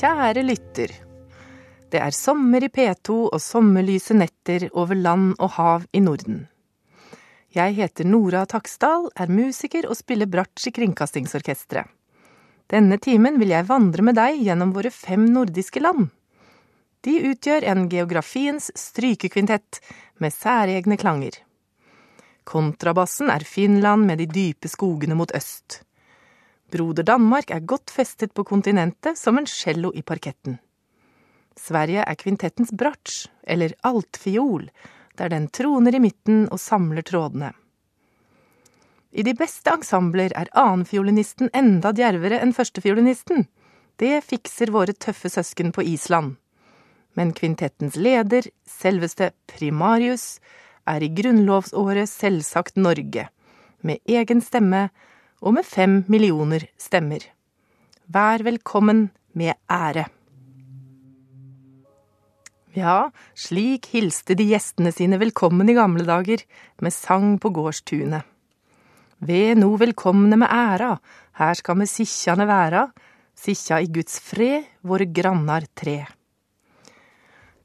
Kjære lytter. Det er sommer i P2 og sommerlyse netter over land og hav i Norden. Jeg heter Nora Taksdal, er musiker og spiller bratsj i Kringkastingsorkestret. Denne timen vil jeg vandre med deg gjennom våre fem nordiske land. De utgjør en geografiens strykekvintett med særegne klanger. Kontrabassen er Finland med de dype skogene mot øst. Broder Danmark er godt festet på kontinentet som en cello i parketten. Sverige er kvintettens bratsj, eller altfiol, der den troner i midten og samler trådene. I de beste ensembler er annenfiolinisten enda djervere enn førstefiolinisten. Det fikser våre tøffe søsken på Island. Men kvintettens leder, selveste Primarius, er i grunnlovsåret selvsagt Norge, med egen stemme og med fem millioner stemmer. Vær velkommen med ære. Ja, slik hilste de gjestene sine velkommen i gamle dager, med sang på gårdstunet. Ved no velkomne med æra, her skal me sikkjane væra, sikkja i Guds fred, våre grannar tre.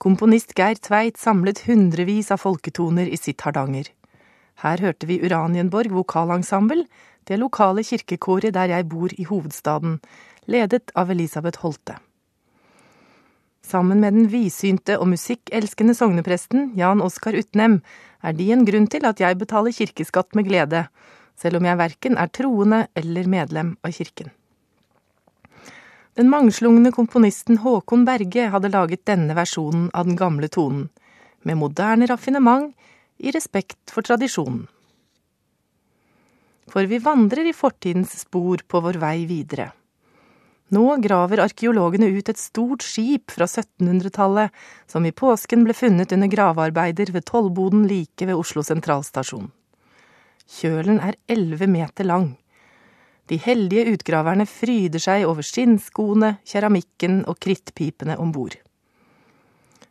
Komponist Geir Tveit samlet hundrevis av folketoner i sitt Hardanger. Her hørte vi Uranienborg vokalensemble, det lokale kirkekoret der jeg bor i hovedstaden, ledet av Elisabeth Holte. Sammen med den vidsynte og musikkelskende sognepresten Jan Oskar Utnem er de en grunn til at jeg betaler kirkeskatt med glede, selv om jeg verken er troende eller medlem av kirken. Den mangslungne komponisten Håkon Berge hadde laget denne versjonen av den gamle tonen, med moderne raffinement, i respekt for tradisjonen for vi vandrer i fortidens spor på vår vei videre. Nå graver arkeologene ut et stort skip fra 1700-tallet, som i påsken ble funnet under gravearbeider ved tollboden like ved Oslo sentralstasjon. Kjølen er elleve meter lang. De heldige utgraverne fryder seg over skinnskoene, keramikken og krittpipene om bord.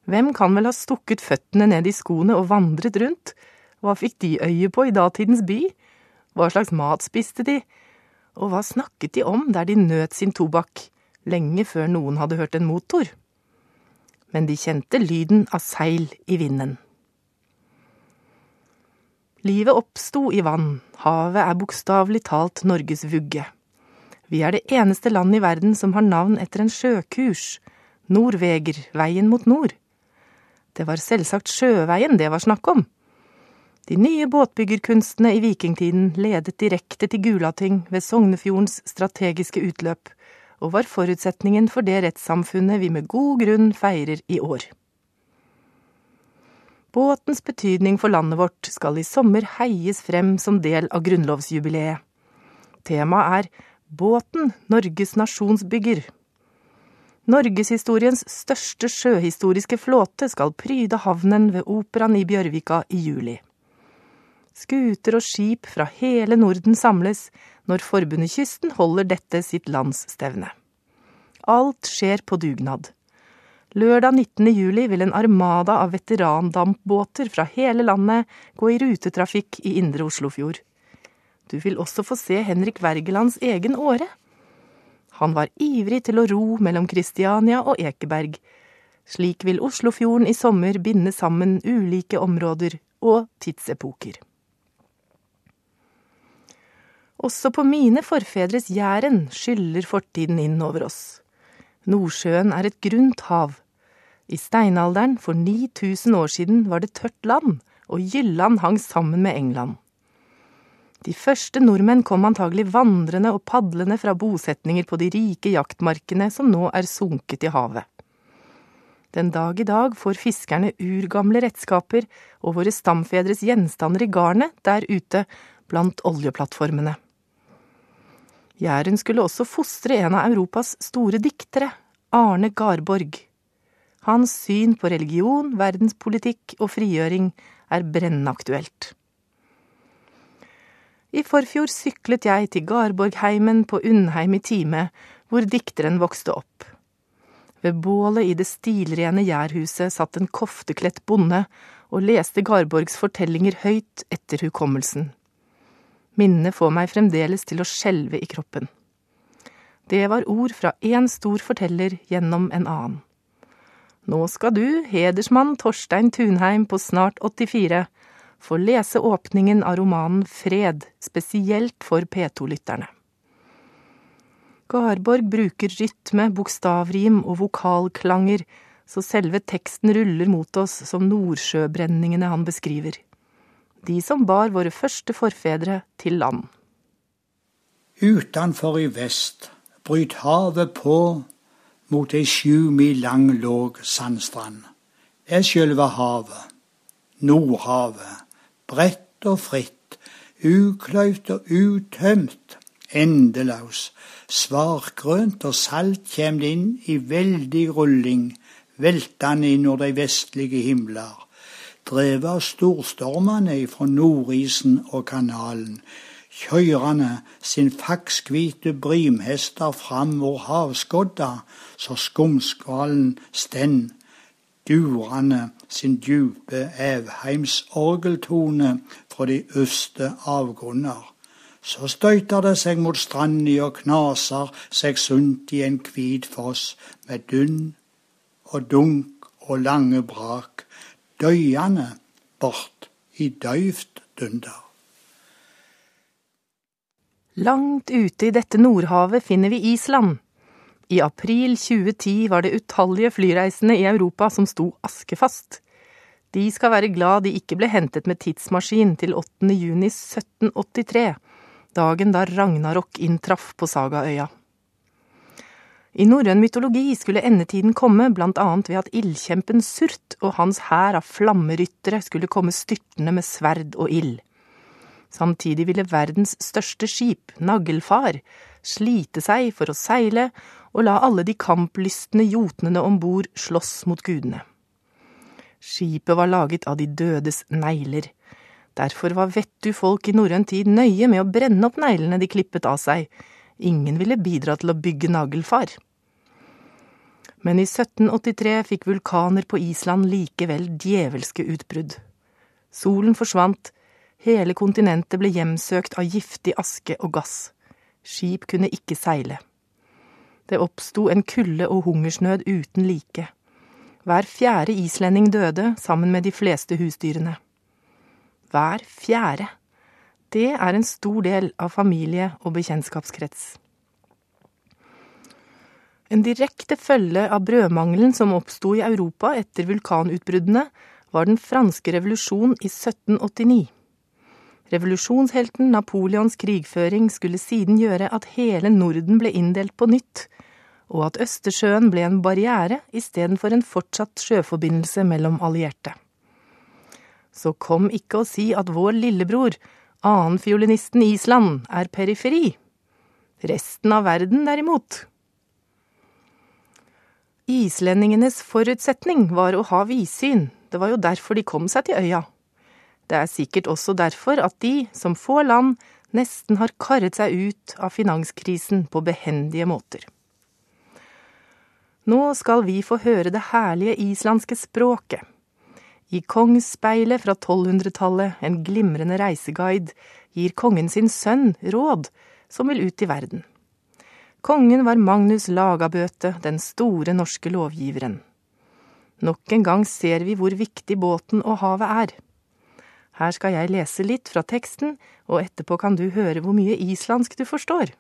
Hvem kan vel ha stukket føttene ned i skoene og vandret rundt? Hva fikk de øye på i datidens by? Hva slags mat spiste de? Og hva snakket de om der de nøt sin tobakk, lenge før noen hadde hørt en motor? Men de kjente lyden av seil i vinden. Livet oppsto i vann, havet er bokstavelig talt Norges vugge. Vi er det eneste land i verden som har navn etter en sjøkurs, Norveger, veien mot nord. Det var selvsagt sjøveien det var snakk om. De nye båtbyggerkunstene i vikingtiden ledet direkte til Gulating ved Sognefjordens strategiske utløp, og var forutsetningen for det rettssamfunnet vi med god grunn feirer i år. Båtens betydning for landet vårt skal i sommer heies frem som del av grunnlovsjubileet. Temaet er Båten, Norges nasjonsbygger. Norgeshistoriens største sjøhistoriske flåte skal pryde havnen ved Operaen i Bjørvika i juli. Skuter og skip fra hele Norden samles når Forbundet Kysten holder dette sitt landsstevne. Alt skjer på dugnad. Lørdag 19. juli vil en armada av veterandampbåter fra hele landet gå i rutetrafikk i indre Oslofjord. Du vil også få se Henrik Wergelands egen åre. Han var ivrig til å ro mellom Kristiania og Ekeberg. Slik vil Oslofjorden i sommer binde sammen ulike områder og tidsepoker. Også på mine forfedres Jæren skyller fortiden inn over oss. Nordsjøen er et grunt hav. I steinalderen for 9000 år siden var det tørt land, og Jylland hang sammen med England. De første nordmenn kom antagelig vandrende og padlende fra bosetninger på de rike jaktmarkene som nå er sunket i havet. Den dag i dag får fiskerne urgamle redskaper og våre stamfedres gjenstander i garnet der ute blant oljeplattformene. Jæren skulle også fostre en av Europas store diktere, Arne Garborg. Hans syn på religion, verdenspolitikk og frigjøring er brennaktuelt. aktuelt. I forfjor syklet jeg til Garborgheimen på Undheim i Time, hvor dikteren vokste opp. Ved bålet i det stilrene gjærhuset satt en koftekledt bonde og leste Garborgs fortellinger høyt etter hukommelsen. Minnet får meg fremdeles til å skjelve i kroppen. Det var ord fra én stor forteller gjennom en annen. Nå skal du, hedersmann Torstein Tunheim på snart 84, få lese åpningen av romanen Fred, spesielt for P2-lytterne. Garborg bruker rytme, bokstavrim og vokalklanger, så selve teksten ruller mot oss som nordsjøbrenningene han beskriver. De som bar våre første forfedre til land. Utenfor i vest bryt havet på mot ei sju mil lang låg sandstrand, er sjølve havet, Nordhavet, bredt og fritt, ukløyvd og utømt, endelaus, svargrønt og salt kjem det inn i veldig rulling, veltande innover de vestlige himler, drevet av storstormene ifra nordisen og kanalen, kjørende sin fakskvite brimhester hvor havskodda, så skumskvalen stend, durende sin djupe evheimsorgeltone fra de øste avgrunner. Så støyter det seg mot stranda og knaser seg sunt i en hvit foss med dunn og dunk og lange brak, døyende bort i døyvt dunder. Langt ute i dette Nordhavet finner vi Island. I april 2010 var det utallige flyreisende i Europa som sto askefast. De skal være glad de ikke ble hentet med tidsmaskin til 8. juni 1783, dagen da Ragnarok inntraff på Sagaøya. I norrøn mytologi skulle endetiden komme blant annet ved at ildkjempen Surt og hans hær av flammeryttere skulle komme styrtende med sverd og ild. Samtidig ville verdens største skip, Naglfar, slite seg for å seile og la alle de kamplystne jotnene om bord slåss mot gudene. Skipet var laget av de dødes negler. Derfor var vettu folk i norrøn tid nøye med å brenne opp neglene de klippet av seg. Ingen ville bidra til å bygge Nagelfar. Men i 1783 fikk vulkaner på Island likevel djevelske utbrudd. Solen forsvant, Hele kontinentet ble hjemsøkt av giftig aske og gass. Skip kunne ikke seile. Det oppsto en kulde og hungersnød uten like. Hver fjerde islending døde sammen med de fleste husdyrene. Hver fjerde. Det er en stor del av familie- og bekjentskapskrets. En direkte følge av brødmangelen som oppsto i Europa etter vulkanutbruddene, var den franske revolusjon i 1789. Revolusjonshelten Napoleons krigføring skulle siden gjøre at hele Norden ble inndelt på nytt, og at Østersjøen ble en barriere istedenfor en fortsatt sjøforbindelse mellom allierte. Så kom ikke å si at vår lillebror, annenfiolinisten Island, er periferi. Resten av verden, derimot. Islendingenes forutsetning var å ha vidsyn, det var jo derfor de kom seg til øya. Det er sikkert også derfor at de, som få land, nesten har karret seg ut av finanskrisen på behendige måter. Nå skal vi få høre det herlige islandske språket. I Kongsspeilet fra 1200-tallet, en glimrende reiseguide, gir kongen sin sønn råd som vil ut i verden. Kongen var Magnus Lagabøte, den store norske lovgiveren. Nok en gang ser vi hvor viktig båten og havet er. Her skal jeg lese litt fra teksten, og etterpå kan du høre hvor mye islandsk du forstår.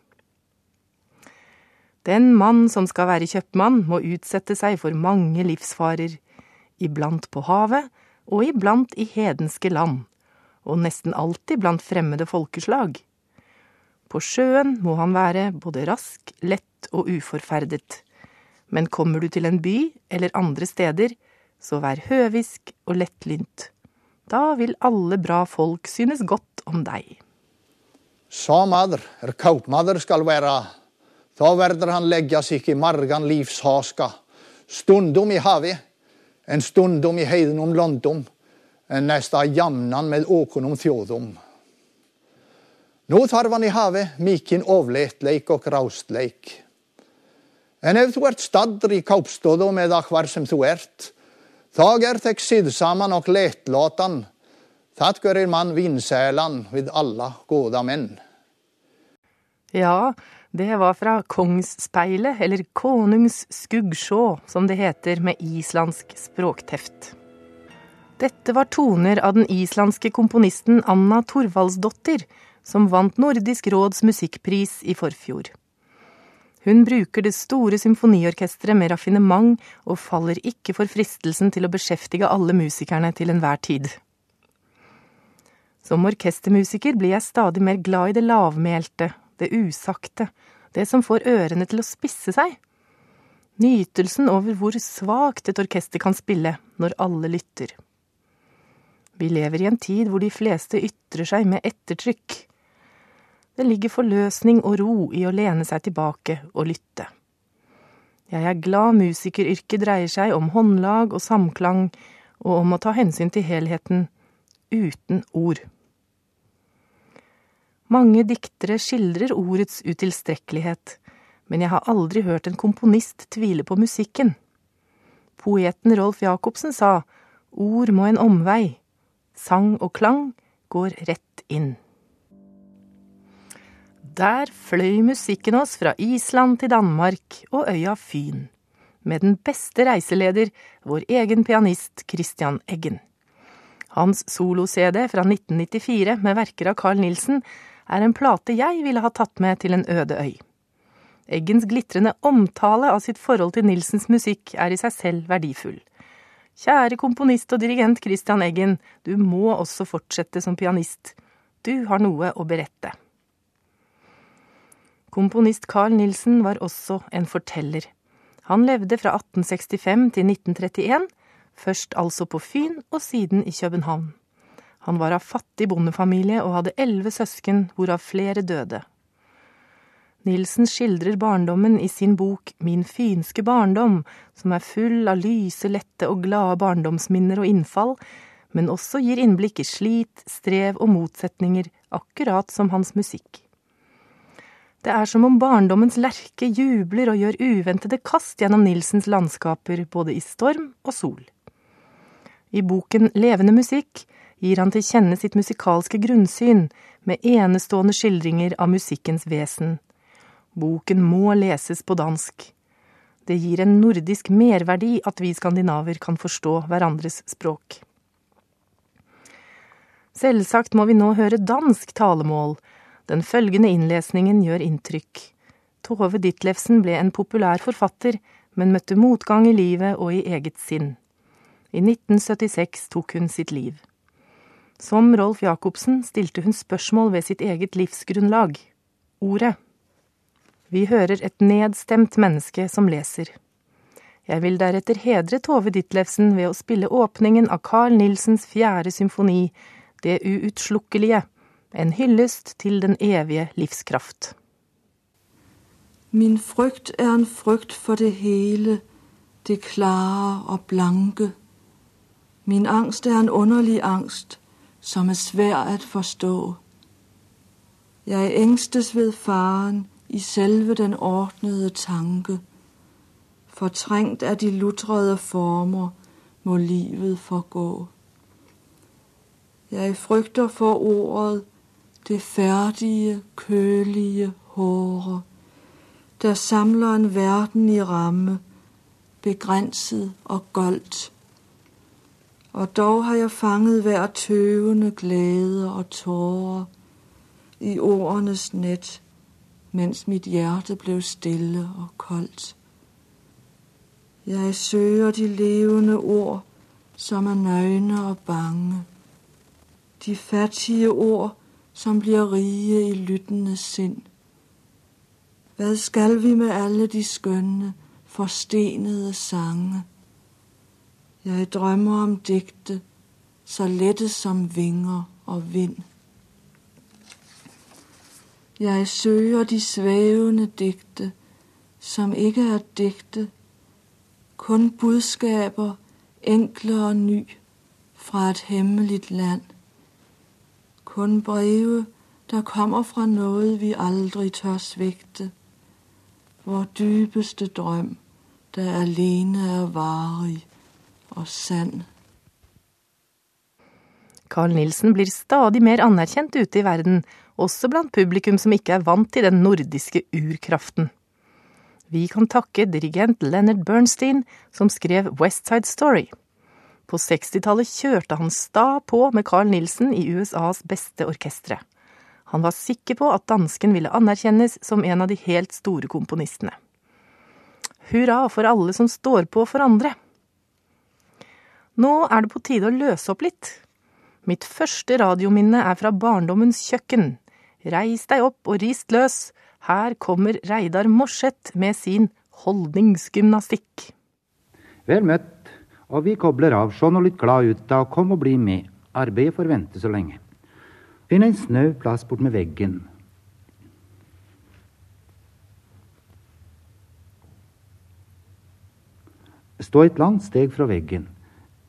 Den mann som skal være kjøpmann, må utsette seg for mange livsfarer, iblant på havet og iblant i hedenske land, og nesten alltid blant fremmede folkeslag. På sjøen må han være både rask, lett og uforferdet, men kommer du til en by eller andre steder, så vær høvisk og lettlynt. Da vil alle bra folk synes godt om deg. Samaður er kaupmadr skal være. Da verder han legge seg i margan livshaska. Stundum i havet, en stundom i heidenom londom, en nesta jamnan med åkonom fjodom. Nå tar han i havet mikin ovletleik og raustleik. En ev du ert stadder i kaupståda med akvar som du ert, Tag er tek sidsaman och lättlatan. Tatt görer man vinsälan vid alla goda menn. Ja, Det var fra Kongsspeilet, eller Konungs skuggsjå, som det heter med islandsk språkteft. Dette var toner av den islandske komponisten Anna Thorvaldsdottir, som vant Nordisk råds musikkpris i forfjor. Hun bruker det store symfoniorkesteret med raffinement, og faller ikke for fristelsen til å beskjeftige alle musikerne til enhver tid. Som orkestermusiker blir jeg stadig mer glad i det lavmælte, det usagte, det som får ørene til å spisse seg. Nytelsen over hvor svakt et orkester kan spille når alle lytter. Vi lever i en tid hvor de fleste ytrer seg med ettertrykk. Det ligger forløsning og ro i å lene seg tilbake og lytte. Jeg er glad musikeryrket dreier seg om håndlag og samklang, og om å ta hensyn til helheten, uten ord. Mange diktere skildrer ordets utilstrekkelighet, men jeg har aldri hørt en komponist tvile på musikken. Poeten Rolf Jacobsen sa ord må en omvei, sang og klang går rett inn. Der fløy musikken oss fra Island til Danmark og øya Fyn, med den beste reiseleder, vår egen pianist Christian Eggen. Hans solo-CD fra 1994 med verker av Carl Nielsen er en plate jeg ville ha tatt med til en øde øy. Eggens glitrende omtale av sitt forhold til Nilsens musikk er i seg selv verdifull. Kjære komponist og dirigent Christian Eggen, du må også fortsette som pianist. Du har noe å berette. Komponist Carl Nilsen var også en forteller. Han levde fra 1865 til 1931, først altså på Fyn og siden i København. Han var av fattig bondefamilie og hadde elleve søsken, hvorav flere døde. Nilsen skildrer barndommen i sin bok Min fynske barndom, som er full av lyse, lette og glade barndomsminner og innfall, men også gir innblikk i slit, strev og motsetninger, akkurat som hans musikk. Det er som om barndommens lerke jubler og gjør uventede kast gjennom Nilsens landskaper, både i storm og sol. I boken Levende musikk gir han til kjenne sitt musikalske grunnsyn, med enestående skildringer av musikkens vesen. Boken må leses på dansk. Det gir en nordisk merverdi at vi skandinaver kan forstå hverandres språk. Selvsagt må vi nå høre dansk talemål. Den følgende innlesningen gjør inntrykk. Tove Ditlevsen ble en populær forfatter, men møtte motgang i livet og i eget sinn. I 1976 tok hun sitt liv. Som Rolf Jacobsen stilte hun spørsmål ved sitt eget livsgrunnlag, ordet. Vi hører et nedstemt menneske som leser. Jeg vil deretter hedre Tove Ditlevsen ved å spille åpningen av Carl Nilsens fjerde symfoni, Det uutslukkelige, en hyllest til den evige livskraft. Min frykt er en frykt for det hele, det klare og blanke. Min angst er en underlig angst, som er svær at forstå. Jeg engstes ved faren i selve den ordnede tanke. Fortrengt av de lutrede former må livet forgå. Jeg frykter for ordet, det færdige, kølige, håret, der samler en verden i ramme, begrænset og goldt og dog har jeg fanget hver tøvende glæde og tårer i ordenes net, mens mit hjerte blev stille og koldt. Jeg søger de levende ord, som er nøgne og bange. De fattige ord, som blir rige i lyttende sind. Hvad skal vi med alle de skønne, forstenede sange? Jeg drømmer om digte, så lette som vinger og vind. Jeg søger de svævende digte, som ikke er digte, kun budskaber, enkle og ny, fra et hemmeligt land. Kun breve, der kommer fra noget, vi aldri tør svigte. Vår dybeste drøm, der alene er varig og sann. Carl Nilsen blir stadig mer anerkjent ute i verden, også blant publikum som ikke er vant til den nordiske urkraften. Vi kan takke dirigent Leonard Bernstein, som skrev West Side Story. På 60-tallet kjørte han sta på med Carl Nielsen i USAs beste orkestre. Han var sikker på at dansken ville anerkjennes som en av de helt store komponistene. Hurra for alle som står på for andre! Nå er det på tide å løse opp litt. Mitt første radiominne er fra barndommens kjøkken. Reis deg opp og rist løs. Her kommer Reidar Morseth med sin holdningsgymnastikk. Vel møtt, og vi kobler av. Se nå litt glad ut, da, kom og bli med. Arbeidet får vente så lenge. Finn en snau plass bort med veggen. Stå et langt steg fra veggen.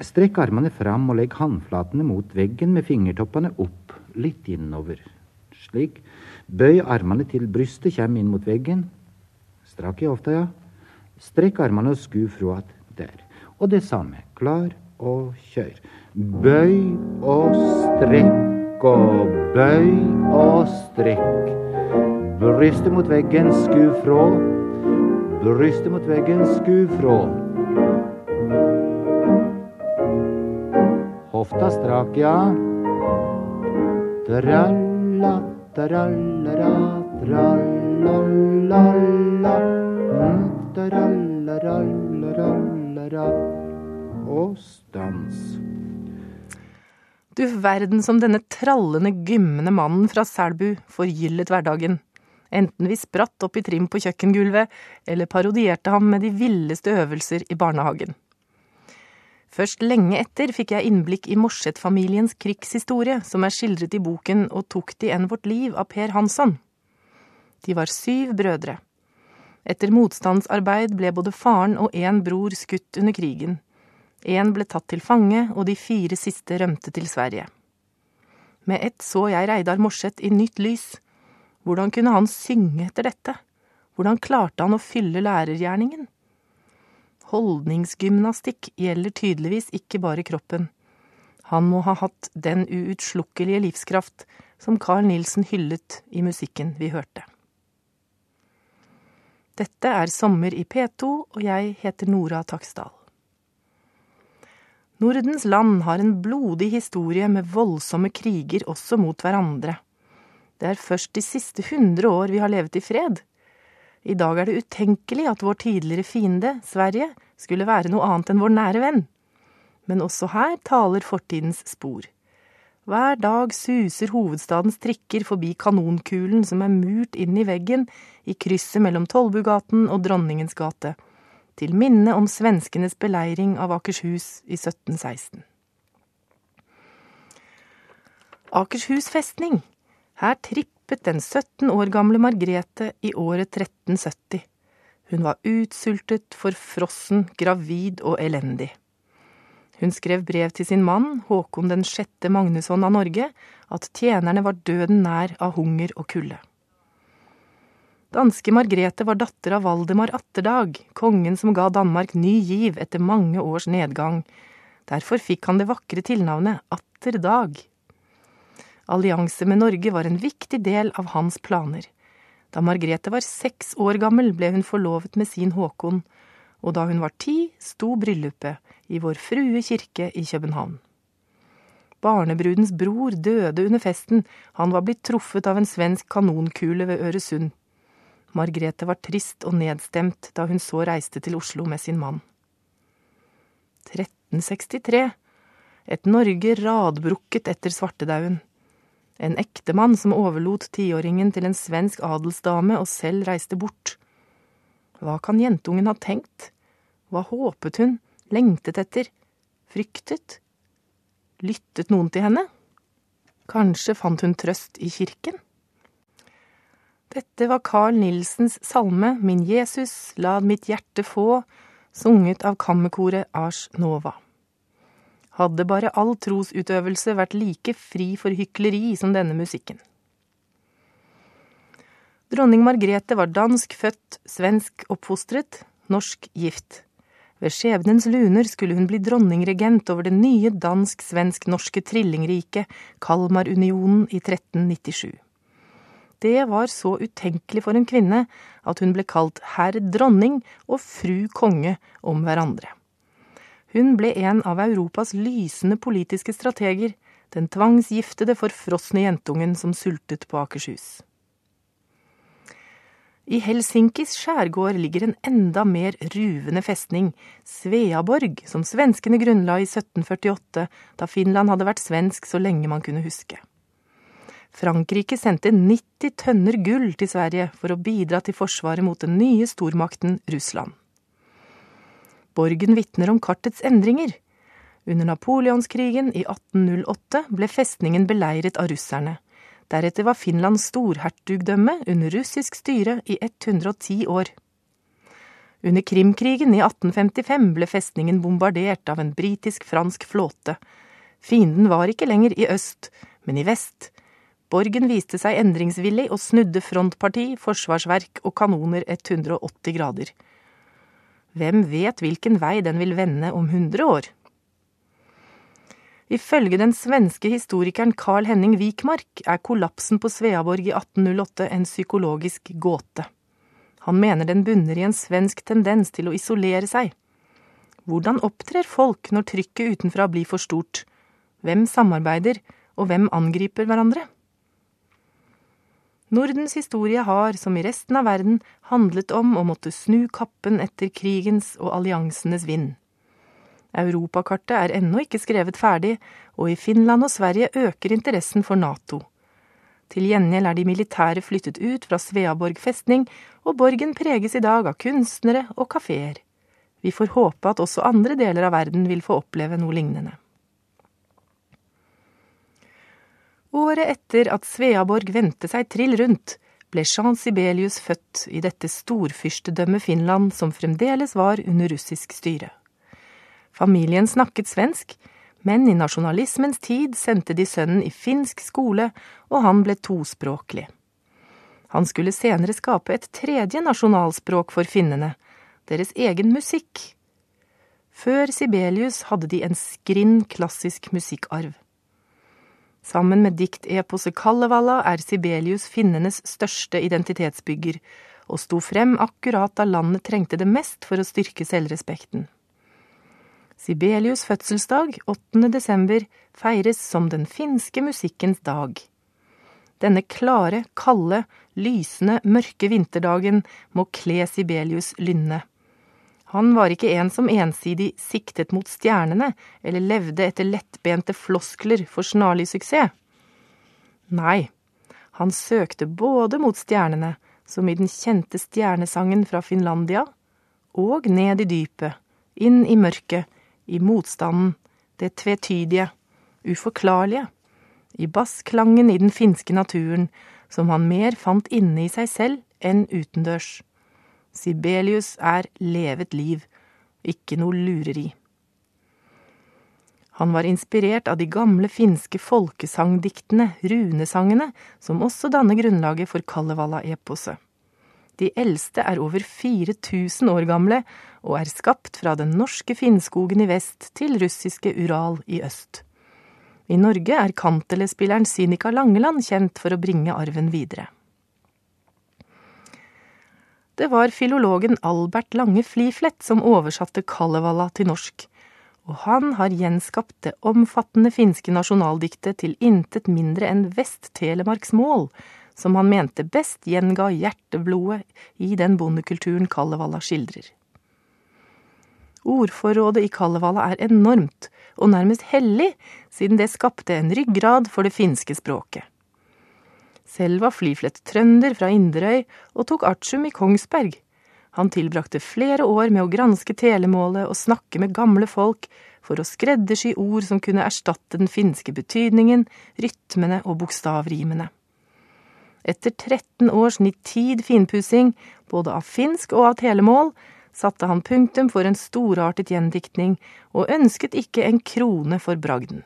Strekk armene fram og legg håndflatene mot veggen med fingertoppene opp, litt innover. Slik. Bøy armene til brystet kommer inn mot veggen. Strak i hofta, ja. Strekk armene og sku fra att der. Og det samme. Klar og kjør. Bøy og strekk og bøy og strekk. Brystet mot veggen, sku fra. Brystet mot veggen, sku fra. Hofta strak, ja. Tralla, trallera, trallalala. Mm, trallarallarallera. Og stans. Du verden som denne trallende, gymmende mannen fra Selbu forgyllet hverdagen. Enten vi spratt opp i trim på kjøkkengulvet, eller parodierte ham med de villeste øvelser i barnehagen. Først lenge etter fikk jeg innblikk i Morseth-familiens krigshistorie, som er skildret i boken Og tok de enn vårt liv av Per Hansson. De var syv brødre. Etter motstandsarbeid ble både faren og én bror skutt under krigen. Én ble tatt til fange, og de fire siste rømte til Sverige. Med ett så jeg Reidar Morseth i nytt lys. Hvordan kunne han synge etter dette? Hvordan klarte han å fylle lærergjerningen? Holdningsgymnastikk gjelder tydeligvis ikke bare kroppen. Han må ha hatt den uutslukkelige livskraft som Carl Nielsen hyllet i musikken vi hørte. Dette er Sommer i P2, og jeg heter Nora Taksdal. Nordens land har en blodig historie med voldsomme kriger også mot hverandre. Det er først de siste hundre år vi har levet i fred. I dag er det utenkelig at vår tidligere fiende, Sverige, skulle være noe annet enn vår nære venn. Men også her taler fortidens spor. Hver dag suser hovedstadens trikker forbi kanonkulen som er murt inn i veggen i krysset mellom Tollbugaten og Dronningens gate, til minne om svenskenes beleiring av Akershus i 1716. Akershus festning. Her trippet den 17 år gamle Margrete i året 1370. Hun var utsultet, forfrossen, gravid og elendig. Hun skrev brev til sin mann, Håkon den sjette Magnusson av Norge, at tjenerne var døden nær av hunger og kulde. Danske Margrete var datter av Valdemar Atterdag, kongen som ga Danmark ny giv etter mange års nedgang. Derfor fikk han det vakre tilnavnet Atterdag. Allianse med Norge var en viktig del av hans planer. Da Margrethe var seks år gammel, ble hun forlovet med sin Håkon, og da hun var ti, sto bryllupet i Vår Frue kirke i København. Barnebrudens bror døde under festen, han var blitt truffet av en svensk kanonkule ved Øresund. Margrethe var trist og nedstemt da hun så reiste til Oslo med sin mann. 1363. Et Norge radbrukket etter svartedauden. En ektemann som overlot tiåringen til en svensk adelsdame og selv reiste bort. Hva kan jentungen ha tenkt? Hva håpet hun, lengtet etter, fryktet? Lyttet noen til henne? Kanskje fant hun trøst i kirken? Dette var Carl Nilsens salme Min Jesus, la mitt hjerte få, sunget av kammerkoret Ars Nova. Hadde bare all trosutøvelse vært like fri for hykleri som denne musikken. Dronning Margrethe var dansk født, svensk oppfostret, norsk gift. Ved skjebnens luner skulle hun bli dronningregent over det nye dansk-svensk-norske trillingriket, Kalmarunionen, i 1397. det var så utenkelig for en kvinne at hun ble kalt herr dronning og fru konge om hverandre. Hun ble en av Europas lysende politiske strateger, den tvangsgiftede, forfrosne jentungen som sultet på Akershus. I Helsinkis skjærgård ligger en enda mer ruvende festning, Sveaborg, som svenskene grunnla i 1748, da Finland hadde vært svensk så lenge man kunne huske. Frankrike sendte 90 tønner gull til Sverige for å bidra til forsvaret mot den nye stormakten Russland. Borgen vitner om kartets endringer. Under napoleonskrigen i 1808 ble festningen beleiret av russerne. Deretter var Finland storhertugdømme under russisk styre i 110 år. Under Krimkrigen i 1855 ble festningen bombardert av en britisk-fransk flåte. Fienden var ikke lenger i øst, men i vest, Borgen viste seg endringsvillig og snudde frontparti, forsvarsverk og kanoner 180 grader. Hvem vet hvilken vei den vil vende om 100 år? Ifølge den svenske historikeren Carl Henning Wikmark er kollapsen på Sveaborg i 1808 en psykologisk gåte. Han mener den bunner i en svensk tendens til å isolere seg. Hvordan opptrer folk når trykket utenfra blir for stort? Hvem samarbeider, og hvem angriper hverandre? Nordens historie har, som i resten av verden, handlet om å måtte snu kappen etter krigens og alliansenes vind. Europakartet er ennå ikke skrevet ferdig, og i Finland og Sverige øker interessen for Nato. Til gjengjeld er de militære flyttet ut fra Sveaborg festning, og borgen preges i dag av kunstnere og kafeer. Vi får håpe at også andre deler av verden vil få oppleve noe lignende. Året etter at Sveaborg vendte seg trill rundt, ble Jean Sibelius født i dette storfyrstedømmet Finland som fremdeles var under russisk styre. Familien snakket svensk, men i nasjonalismens tid sendte de sønnen i finsk skole, og han ble tospråklig. Han skulle senere skape et tredje nasjonalspråk for finnene, deres egen musikk. Før Sibelius hadde de en skrinn klassisk musikkarv. Sammen med dikteposet Kallevalla er Sibelius finnenes største identitetsbygger, og sto frem akkurat da landet trengte det mest for å styrke selvrespekten. Sibelius' fødselsdag, 8. desember, feires som den finske musikkens dag. Denne klare, kalde, lysende, mørke vinterdagen må kle Sibelius lynne. Han var ikke en som ensidig siktet mot stjernene eller levde etter lettbente floskler for snarlig suksess. Nei, han søkte både mot stjernene, som i den kjente stjernesangen fra Finlandia, og ned i dypet, inn i mørket, i motstanden, det tvetydige, uforklarlige, i bassklangen i den finske naturen, som han mer fant inne i seg selv enn utendørs. Sibelius er levet liv, ikke noe lureri. Han var inspirert av de gamle finske folkesangdiktene, runesangene, som også danner grunnlaget for Kalevala-eposet. De eldste er over 4000 år gamle og er skapt fra den norske Finnskogen i vest til russiske Ural i øst. I Norge er kantelespilleren Sinika Langeland kjent for å bringe arven videre. Det var filologen Albert Lange Fliflett som oversatte Kalevala til norsk, og han har gjenskapt det omfattende finske nasjonaldiktet til intet mindre enn Vest-Telemarks mål, som han mente best gjenga hjerteblodet i den bondekulturen Kalevala skildrer. Ordforrådet i Kalevala er enormt, og nærmest hellig, siden det skapte en ryggrad for det finske språket. Selv var Fliflet trønder fra Inderøy og tok artium i Kongsberg. Han tilbrakte flere år med å granske telemålet og snakke med gamle folk for å skreddersy ord som kunne erstatte den finske betydningen, rytmene og bokstavrimene. Etter 13 års nitid finpussing, både av finsk og av telemål, satte han punktum for en storartet gjendiktning, og ønsket ikke en krone for bragden.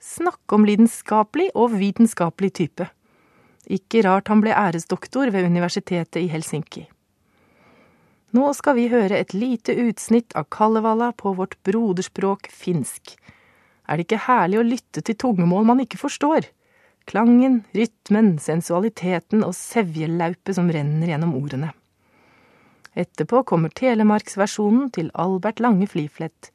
Snakk om lidenskapelig og vitenskapelig type. Ikke rart han ble æresdoktor ved universitetet i Helsinki. Nå skal vi høre et lite utsnitt av Kalevala på vårt broderspråk finsk. Er det ikke herlig å lytte til tungemål man ikke forstår? Klangen, rytmen, sensualiteten og sevjelaupet som renner gjennom ordene. Etterpå kommer telemarksversjonen til Albert Lange Fliflett.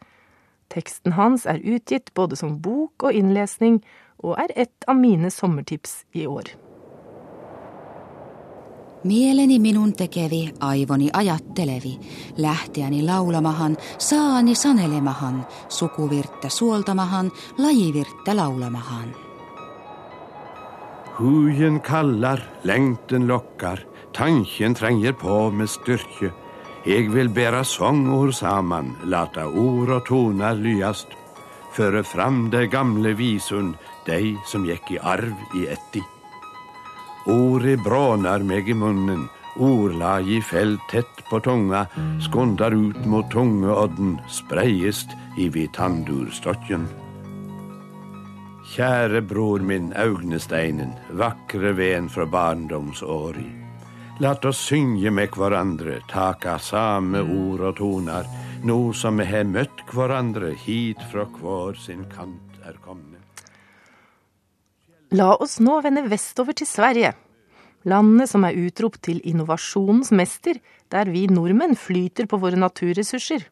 Teksten hans er utgitt både som bok og innlesning, og er et av mine sommertips i år. Mieleni minun tekevi, aivoni ajattelevi, lähteäni laulamahan, saani sanelemahan, sukuvirttä suoltamahan, lajivirttä laulamahan. Hugen kallar, längten lockar, tanken trenger på med styrke. Jeg vil bæra sangord saman, lata ord og toner lyast, føre fram de gamle visun, de som gikk i arv i etti. Ordet brånar meg i munnen, ordlaget i felt tett på tunga, skundar ut mot tungeodden, spreiest i vitandurstokken. Kjære bror min Augnesteinen, vakre ven fra barndomsåri. Lat oss synge med hverandre, taka same ord og toner, nå som vi har møtt hverandre hit fra hver sin kant er komne. La oss nå vende vestover til Sverige. Landet som er utropt til innovasjonens mester, der vi nordmenn flyter på våre naturressurser.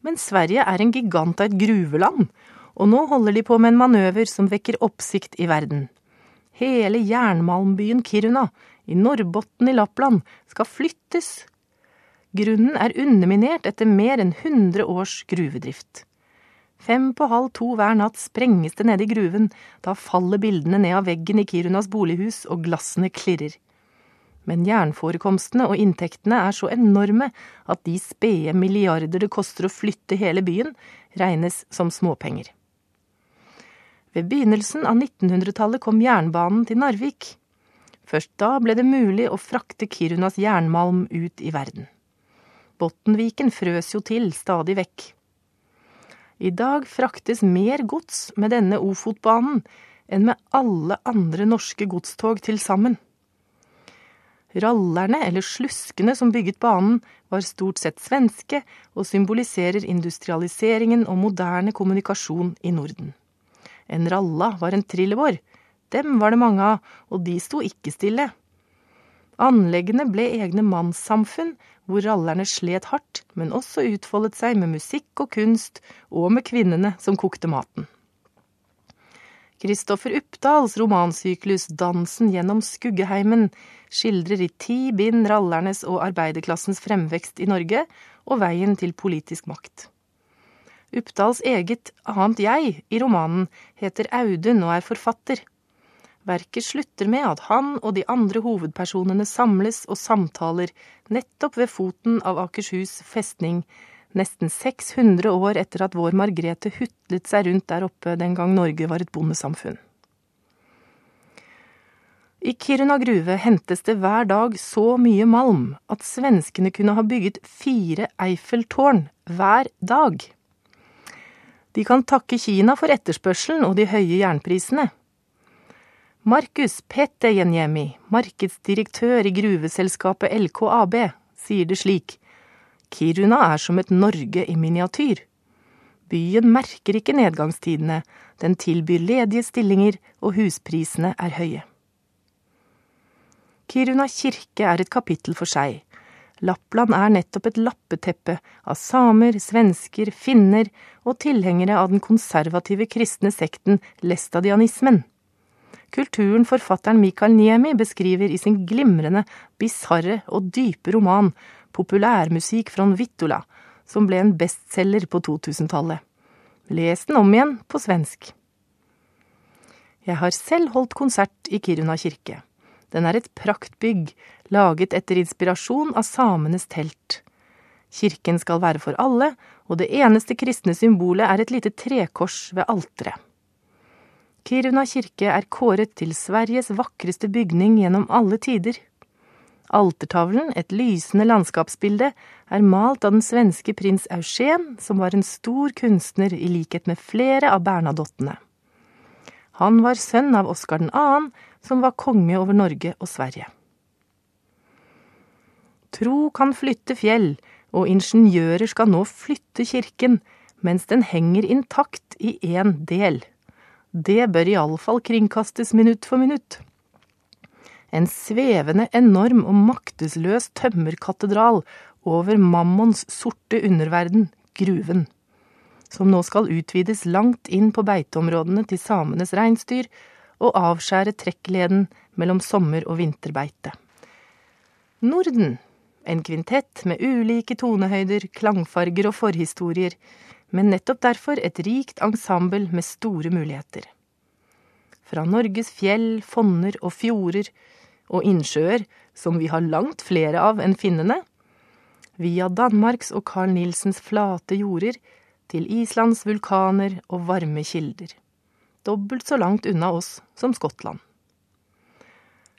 Men Sverige er en gigant av et gruveland, og nå holder de på med en manøver som vekker oppsikt i verden. Hele jernmalmbyen Kiruna, i Norrbotten i Lappland, skal flyttes. Grunnen er underminert etter mer enn 100 års gruvedrift. Fem på halv to hver natt sprenges det nede i gruven, da faller bildene ned av veggen i Kirunas bolighus og glassene klirrer. Men jernforekomstene og inntektene er så enorme at de spede milliarder det koster å flytte hele byen, regnes som småpenger. Ved begynnelsen av 1900-tallet kom jernbanen til Narvik. Først da ble det mulig å frakte Kirunas jernmalm ut i verden. Bottenviken frøs jo til stadig vekk. I dag fraktes mer gods med denne Ofotbanen enn med alle andre norske godstog til sammen. Rallerne, eller sluskene som bygget banen, var stort sett svenske og symboliserer industrialiseringen og moderne kommunikasjon i Norden. En ralla var en trillebår. Dem var det mange av, og de sto ikke stille. Anleggene ble egne mannssamfunn, hvor rallerne slet hardt, men også utfoldet seg med musikk og kunst, og med kvinnene som kokte maten. Kristoffer Uppdals romansyklus Dansen gjennom skuggeheimen skildrer i ti bind rallernes og arbeiderklassens fremvekst i Norge og veien til politisk makt. Uppdals eget annet jeg i romanen heter Audun og er forfatter. Verket slutter med at han og de andre hovedpersonene samles og samtaler nettopp ved foten av Akershus festning, nesten 600 år etter at vår Margrethe hutlet seg rundt der oppe den gang Norge var et bondesamfunn. I Kiruna gruve hentes det hver dag så mye malm at svenskene kunne ha bygget fire Eiffeltårn hver dag. De kan takke Kina for etterspørselen og de høye jernprisene. Markus Petejenjemi, markedsdirektør i gruveselskapet LKAB, sier det slik. Kiruna er som et Norge i miniatyr. Byen merker ikke nedgangstidene, den tilbyr ledige stillinger, og husprisene er høye. Kiruna kirke er et kapittel for seg. Lappland er nettopp et lappeteppe av samer, svensker, finner og tilhengere av den konservative kristne sekten lestadianismen. Kulturen forfatteren Mikael Niemi beskriver i sin glimrende, bisarre og dype roman Populærmusikk fra Vittula, som ble en bestselger på 2000-tallet. Les den om igjen på svensk. Jeg har selv holdt konsert i Kiruna kirke. Den er et praktbygg, laget etter inspirasjon av samenes telt. Kirken skal være for alle, og det eneste kristne symbolet er et lite trekors ved alteret. Kiruna kirke er kåret til Sveriges vakreste bygning gjennom alle tider. Altertavlen, et lysende landskapsbilde, er malt av den svenske prins Eugen, som var en stor kunstner i likhet med flere av Bernadottene. Han var sønn av Oskar 2., som var konge over Norge og Sverige. Tro kan flytte fjell, og ingeniører skal nå flytte kirken, mens den henger intakt i én del. Det bør iallfall kringkastes minutt for minutt. En svevende, enorm og maktesløs tømmerkatedral over Mammons sorte underverden, gruven, som nå skal utvides langt inn på beiteområdene til samenes reinsdyr og avskjære trekkleden mellom sommer- og vinterbeite. Norden, en kvintett med ulike tonehøyder, klangfarger og forhistorier, men nettopp derfor et rikt ensemble med store muligheter. Fra Norges fjell, fonner og fjorder og innsjøer, som vi har langt flere av enn finnene, via Danmarks og Carl Nielsens flate jorder til Islands vulkaner og varme kilder. Dobbelt så langt unna oss som Skottland.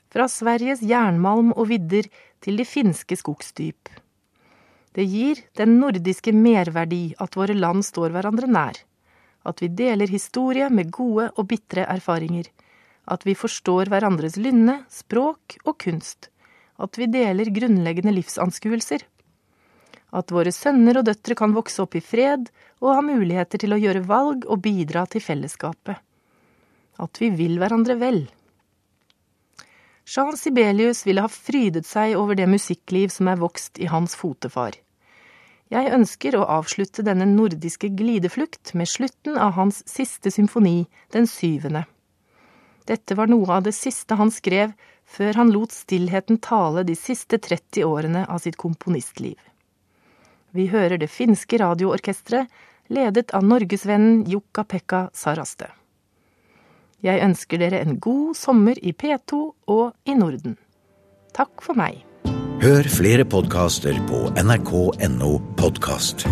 Fra Sveriges jernmalm og vidder til de finske skogsdyp. Det gir den nordiske merverdi at våre land står hverandre nær. At vi deler historie med gode og bitre erfaringer. At vi forstår hverandres lynne, språk og kunst. At vi deler grunnleggende livsanskuelser at våre sønner og døtre kan vokse opp i fred og ha muligheter til å gjøre valg og bidra til fellesskapet. At vi vil hverandre vel. Jean Sibelius ville ha frydet seg over det musikkliv som er vokst i hans fotefar. Jeg ønsker å avslutte denne nordiske glideflukt med slutten av hans siste symfoni, den syvende. Dette var noe av det siste han skrev før han lot stillheten tale de siste 30 årene av sitt komponistliv. Vi hører det finske radioorkesteret, ledet av norgesvennen Jukka-Pekka Saraste. Jeg ønsker dere en god sommer i P2 og i Norden. Takk for meg. Hør flere podkaster på nrk.no podkast.